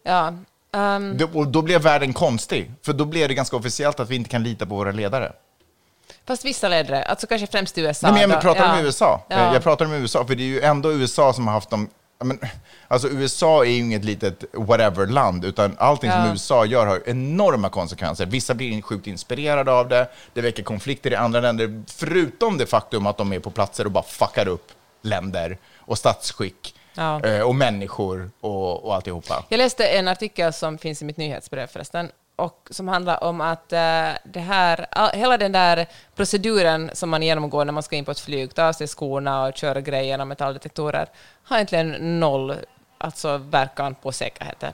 Ja, ehm, Det, och då blev världen konstig, för då blev det ganska officiellt att vi inte kan lita på våra ledare. Fast vissa ledare, alltså kanske främst USA. Nej, men jag då. pratar ja. om USA. Ja. Jag pratar om USA, för det är ju ändå USA som har haft de... Men, alltså USA är ju inget litet whatever-land, utan allting som Ja. USA gör har enorma konsekvenser. Vissa blir sjukt inspirerade av det, det väcker konflikter i andra länder, förutom det faktum att de är på platser och bara fuckar upp länder och statsskick Ja. eh, och människor och, och alltihopa. Jag läste en artikel som finns i mitt nyhetsbrev förresten, och som handlar om att eh, det här, all, hela den där proceduren som man genomgår när man ska in på ett flyg, ta av sig skorna och köra grejerna, metalldetektorer, har egentligen noll alltså, verkan på säkerheten.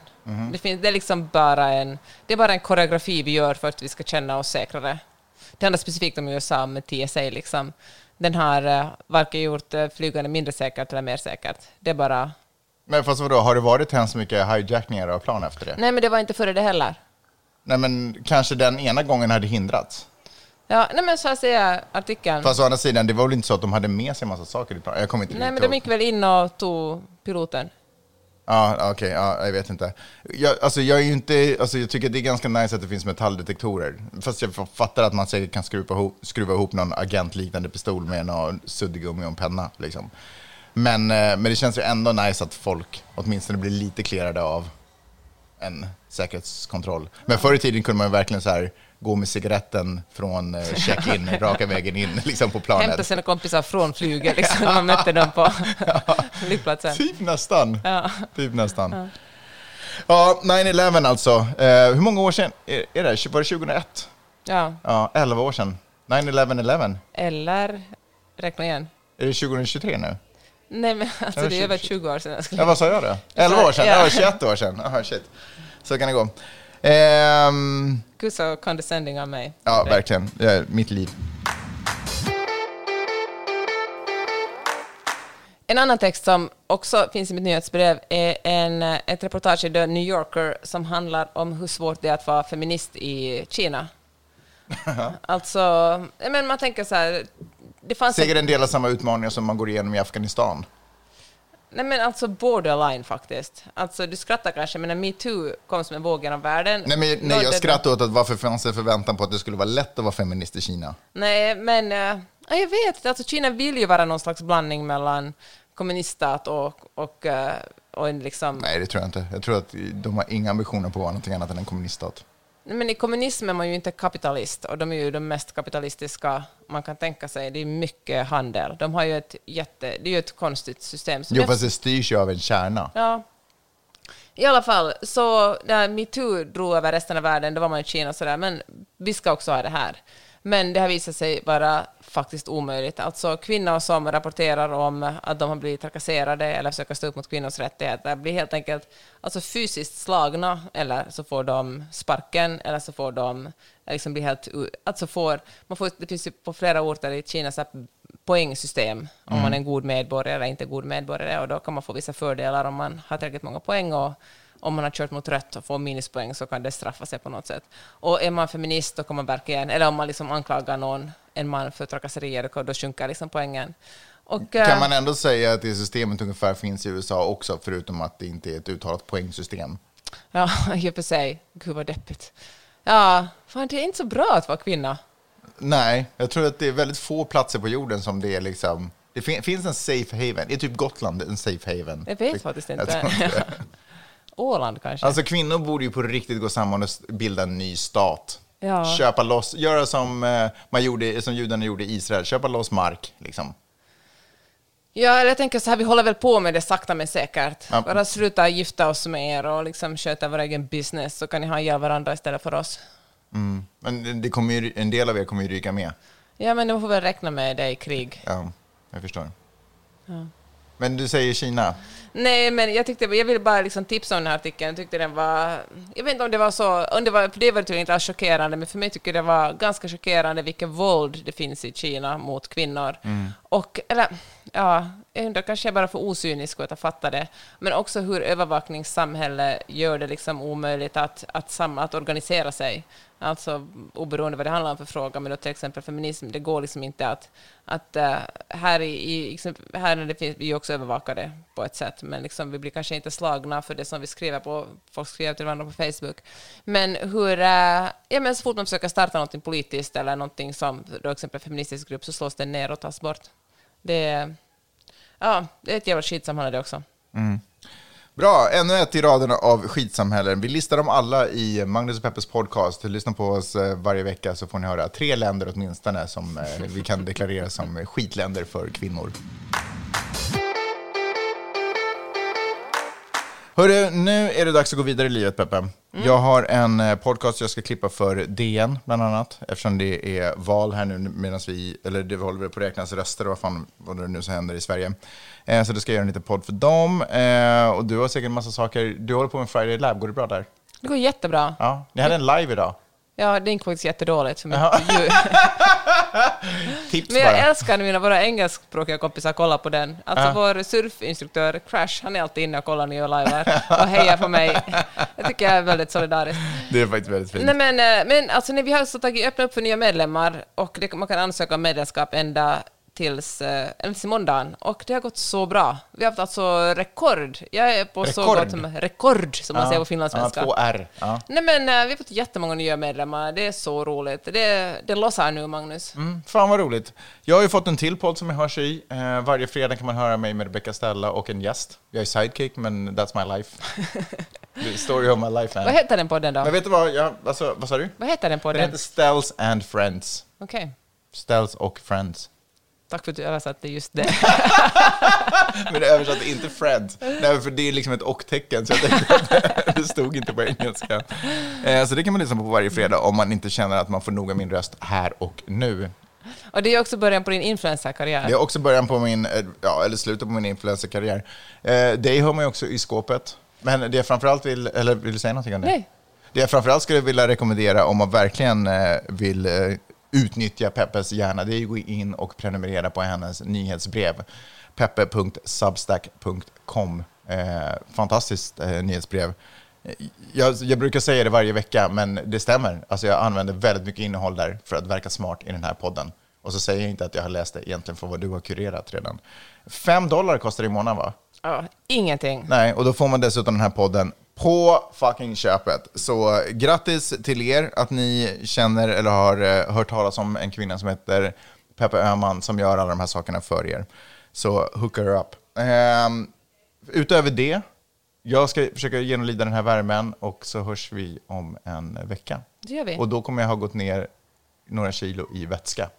Det, finns, det, är liksom bara en, det är bara en koreografi vi gör för att vi ska känna oss säkrare. Det handlar specifikt om USA med TSA. Liksom. Den har uh, varken gjort uh, flygande mindre säkert eller mer säkert. Det är bara... Men fast vadå, har det varit hemskt mycket hijackningar av plan efter det? Nej, men det var inte före det heller. Nej, men kanske den ena gången hade hindrats. Ja, nej men så här säger artikeln. Fast å andra sidan, det var väl inte så att de hade med sig en massa saker i planen? Jag kommer inte nej, men de gick väl in och tog piloten. Ja, okej, ja, jag vet inte. Jag, alltså, jag, är ju inte, alltså, jag tycker det är ganska nice att det finns metalldetektorer. Fast jag fattar att man säkert kan skruva ihop, skruva ihop någon agentliknande pistol med någon suddgummi och en penna. Liksom. Men, eh, men det känns ju ändå nice att folk åtminstone blir lite klerade av en säkerhetskontroll. Men förr i tiden kunde man verkligen så här gå med cigaretten från eh, check-in raka vägen in liksom på planet. Hämta sina kompisar från flyget, liksom, när man mötte dem på flygplatsen. Typ nästan. Ja. Typ nästan. Ja, 9-11 alltså. Eh, hur många år sedan är, är det? Var det 2001? ja, Ja, 11 år sedan. 9-11-11. eller räkna igen. Är det 2023 nu? Nej, men alltså det är över 20. 20 år sedan. Jag skulle... Ja, vad sa jag då? 11 år sedan? Ja. Ja, 21 år sedan. Aha, shit. Så kan det gå. Ehm, Gud så condescending av mig. ja, verkligen. Det är mitt liv. En annan text som också finns i mitt nyhetsbrev är en, ett reportage i The New Yorker som handlar om hur svårt det är att vara feminist i Kina. alltså, men man tänker så här, det fanns... Säkert en del av samma utmaningar som man går igenom i Afghanistan. Nej men alltså borderline faktiskt. Alltså du skrattar kanske, men när metoo kom som en våg genom världen... Nej, men, nej, jag skrattar åt att varför fanns det förväntan på att det skulle vara lätt att vara feminist i Kina? Nej, men ja, jag vet, alltså Kina vill ju vara någon slags blandning mellan kommuniststat och, och, eh, och en liksom... Nej, det tror jag inte. Jag tror att de har inga ambitioner på att vara någonting annat än en kommuniststat. Men i kommunism är man ju inte kapitalist och de är ju de mest kapitalistiska man kan tänka sig. Det är mycket handel. De har ju ett jätte... Det är ju ett konstigt system. Så Jo, fast det styrs ju av en kärna. Ja. I alla fall, så när metoo drog över resten av världen, då var man i Kina och sådär, men vi ska också ha det här. Men det har visat sig vara faktiskt omöjligt. Alltså kvinnor som rapporterar om att de har blivit trakasserade eller försöker stå upp mot kvinnors rättigheter. Blir helt enkelt alltså fysiskt slagna eller så får de sparken eller så får de liksom bli helt... Alltså får, man får, det finns ju på flera orter i Kina så poängsystem. Om man är en god medborgare eller inte god medborgare och då kan man få vissa fördelar om man har tillräckligt många poäng och om man har kört mot rött och får minuspoäng så kan det straffa sig på något sätt. Och är man feminist då kan man verkligen, eller om man liksom anklagar någon, en man för trakasserier, då- då sjunker liksom poängen. Och, Kan eh, man ändå säga att det systemet ungefär finns i USA också, förutom att det inte är ett uttalat poängsystem? Ja, i och för sig. Gud vad deppigt. Ja, fan det är inte så bra att vara kvinna. Nej, jag tror att det är väldigt få platser på jorden som det är liksom... Det fin- finns en safe haven. Är typ Gotland en safe haven? Jag vet faktiskt Jag inte. det. Åland kanske? Alltså kvinnor borde ju på riktigt gå samman och bilda en ny stat. Ja. Köpa loss, göra som, eh, man gjorde, som judarna gjorde i Israel, köpa loss mark. Liksom. Ja, jag tänker så här, vi håller väl på med det sakta men säkert. Ja. Bara sluta gifta oss med er och liksom sköta vår egen business så kan ni ha ihjäl varandra istället för oss. Mm. Men det kommer ju, en del av er kommer ju ryka med. Ja, men de får väl räkna med det i krig. Ja, jag förstår. Men du säger Kina. Nej, men jag tyckte, jag vill bara liksom tipsa om den här artikeln. Jag tyckte den var, jag vet inte om det var så, om det var, för det var tydligen inte alls chockerande, men för mig tycker jag det var ganska chockerande vilket våld det finns i Kina mot kvinnor. Och, eller, ja, jag undrar, kanske jag bara för osynisk och att fatta det, men också hur övervakningssamhälle gör det liksom omöjligt att, att, sam, att organisera sig. Alltså oberoende vad det handlar om för fråga, men då till exempel feminism, det går liksom inte att, att uh, här, i, i, liksom, här när det finns, vi är också övervakade på ett sätt, men liksom, vi blir kanske inte slagna för det som vi skriver på, folk skriver till varandra på Facebook. Men hur, Uh, ja men så fort man försöker starta någonting politiskt eller någonting som, då till exempel feministisk grupp, så slås det ner och tas bort. Det, ja, det är ett jävla skitsamhälle det också. Mm. Bra, ännu ett i raden av skitsamhällen. Vi listar dem alla i Magnus och Peppers podcast. Lyssna på oss eh, varje vecka så får ni höra tre länder åtminstone som eh, vi kan deklarera som skitländer för kvinnor. Hörru, nu är det dags att gå vidare i livet, Peppe. Jag har en eh, podcast jag ska klippa för DN, bland annat, eftersom det är val här nu medan vi, eller det håller på att räknas röster vad fan vad det nu som händer i Sverige. Eh, så då ska göra en liten podd för dem. Eh, och du har säkert en massa saker, du håller på med Friday Lab, går det bra där? Det går jättebra. Ja, ni hade en live idag. Ja, det gick faktiskt jättedåligt för mycket. Tips Men jag bara. älskar när mina våra engelskspråkiga kompisar kollar på den. Alltså Ja. vår surfinstruktör Crash, han är alltid inne och kollar när jag livear och hejar på mig. Jag tycker jag är väldigt solidarisk. Det är faktiskt väldigt fint. Nej, men, eh, men alltså, när vi har så tagit, öppnat upp för nya medlemmar och det, man kan ansöka om medlemskap ända tills, eh, ända till måndagen. Och det har gått så bra. Vi har haft alltså rekord. Jag är på så Rekord? gott som rekord, som man Ja, säger på finlandssvenska. Ja, två R. Ja. Nej men eh, vi har fått jättemånga nya medlemmar. Det är så roligt. Det, det lossar nu, Magnus. Mm, fan vad roligt. Jag har ju fått en till podd som jag hörs i. Eh, varje fredag kan man höra mig med Rebecca Stella och en gäst. Jag är sidekick, men that's my life. The story of my life. Vad Man. heter den podden då? Men vet du vad, jag, alltså, vad sa du? Vad heter den Den podden? heter Stells and Friends. Okej. Stells och Friends. Tack för att du översatte just det. Men det översatte inte Friends. Nej, för det är liksom ett och-tecken, så jag tänkte att det- det stod inte på engelska. Eh, så det kan man lyssna på varje fredag om man inte känner att man får noga min röst här och nu. Och det är också början på din influencerkarriär. Det är också början på min, eh, ja, eller slutet på min influencerkarriär. Eh, dig hör man ju också i skåpet. Men det jag framförallt vill, eller vill du säga någonting om det? Nej. Det jag framförallt skulle vilja rekommendera om man verkligen eh, vill utnyttja Peppes hjärna, det är att gå in och prenumerera på hennes nyhetsbrev. peppe.substack.com. Eh, fantastiskt eh, nyhetsbrev. Jag, jag brukar säga det varje vecka, men det stämmer. Alltså jag använder väldigt mycket innehåll där för att verka smart i den här podden. Och så säger jag inte att jag har läst det egentligen för vad du har kurerat redan. Fem dollar kostar det i månaden va? Ja, ingenting. Nej, och då får man dessutom den här podden på fucking köpet. Så eh, grattis till er att ni känner eller har eh, hört talas om en kvinna som heter Peppe Öhman som gör alla de här sakerna för er. Så hook her up. Ehm, utöver det, jag ska försöka genomlida den här värmen och så hörs vi om en vecka. Det gör vi. Och då kommer jag ha gått ner några kilo i vätska.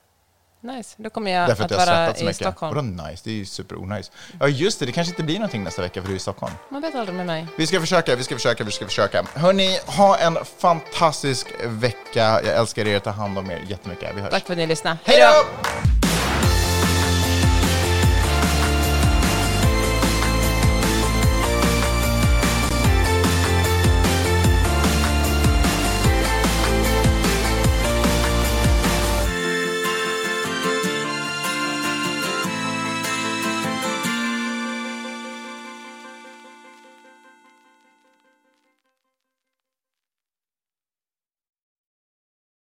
Nice, då kommer jag Därför att att jag vara i mycket. Stockholm. Vadå nice? Det är ju super onajs. Ja just det, det kanske inte blir någonting nästa vecka för du är i Stockholm. Man vet aldrig med mig. Vi ska försöka, vi ska försöka, vi ska försöka. Hörni, ha en fantastisk vecka. Jag älskar er, ta hand om er jättemycket. Vi hörs. Tack för att ni lyssnade. Hej då!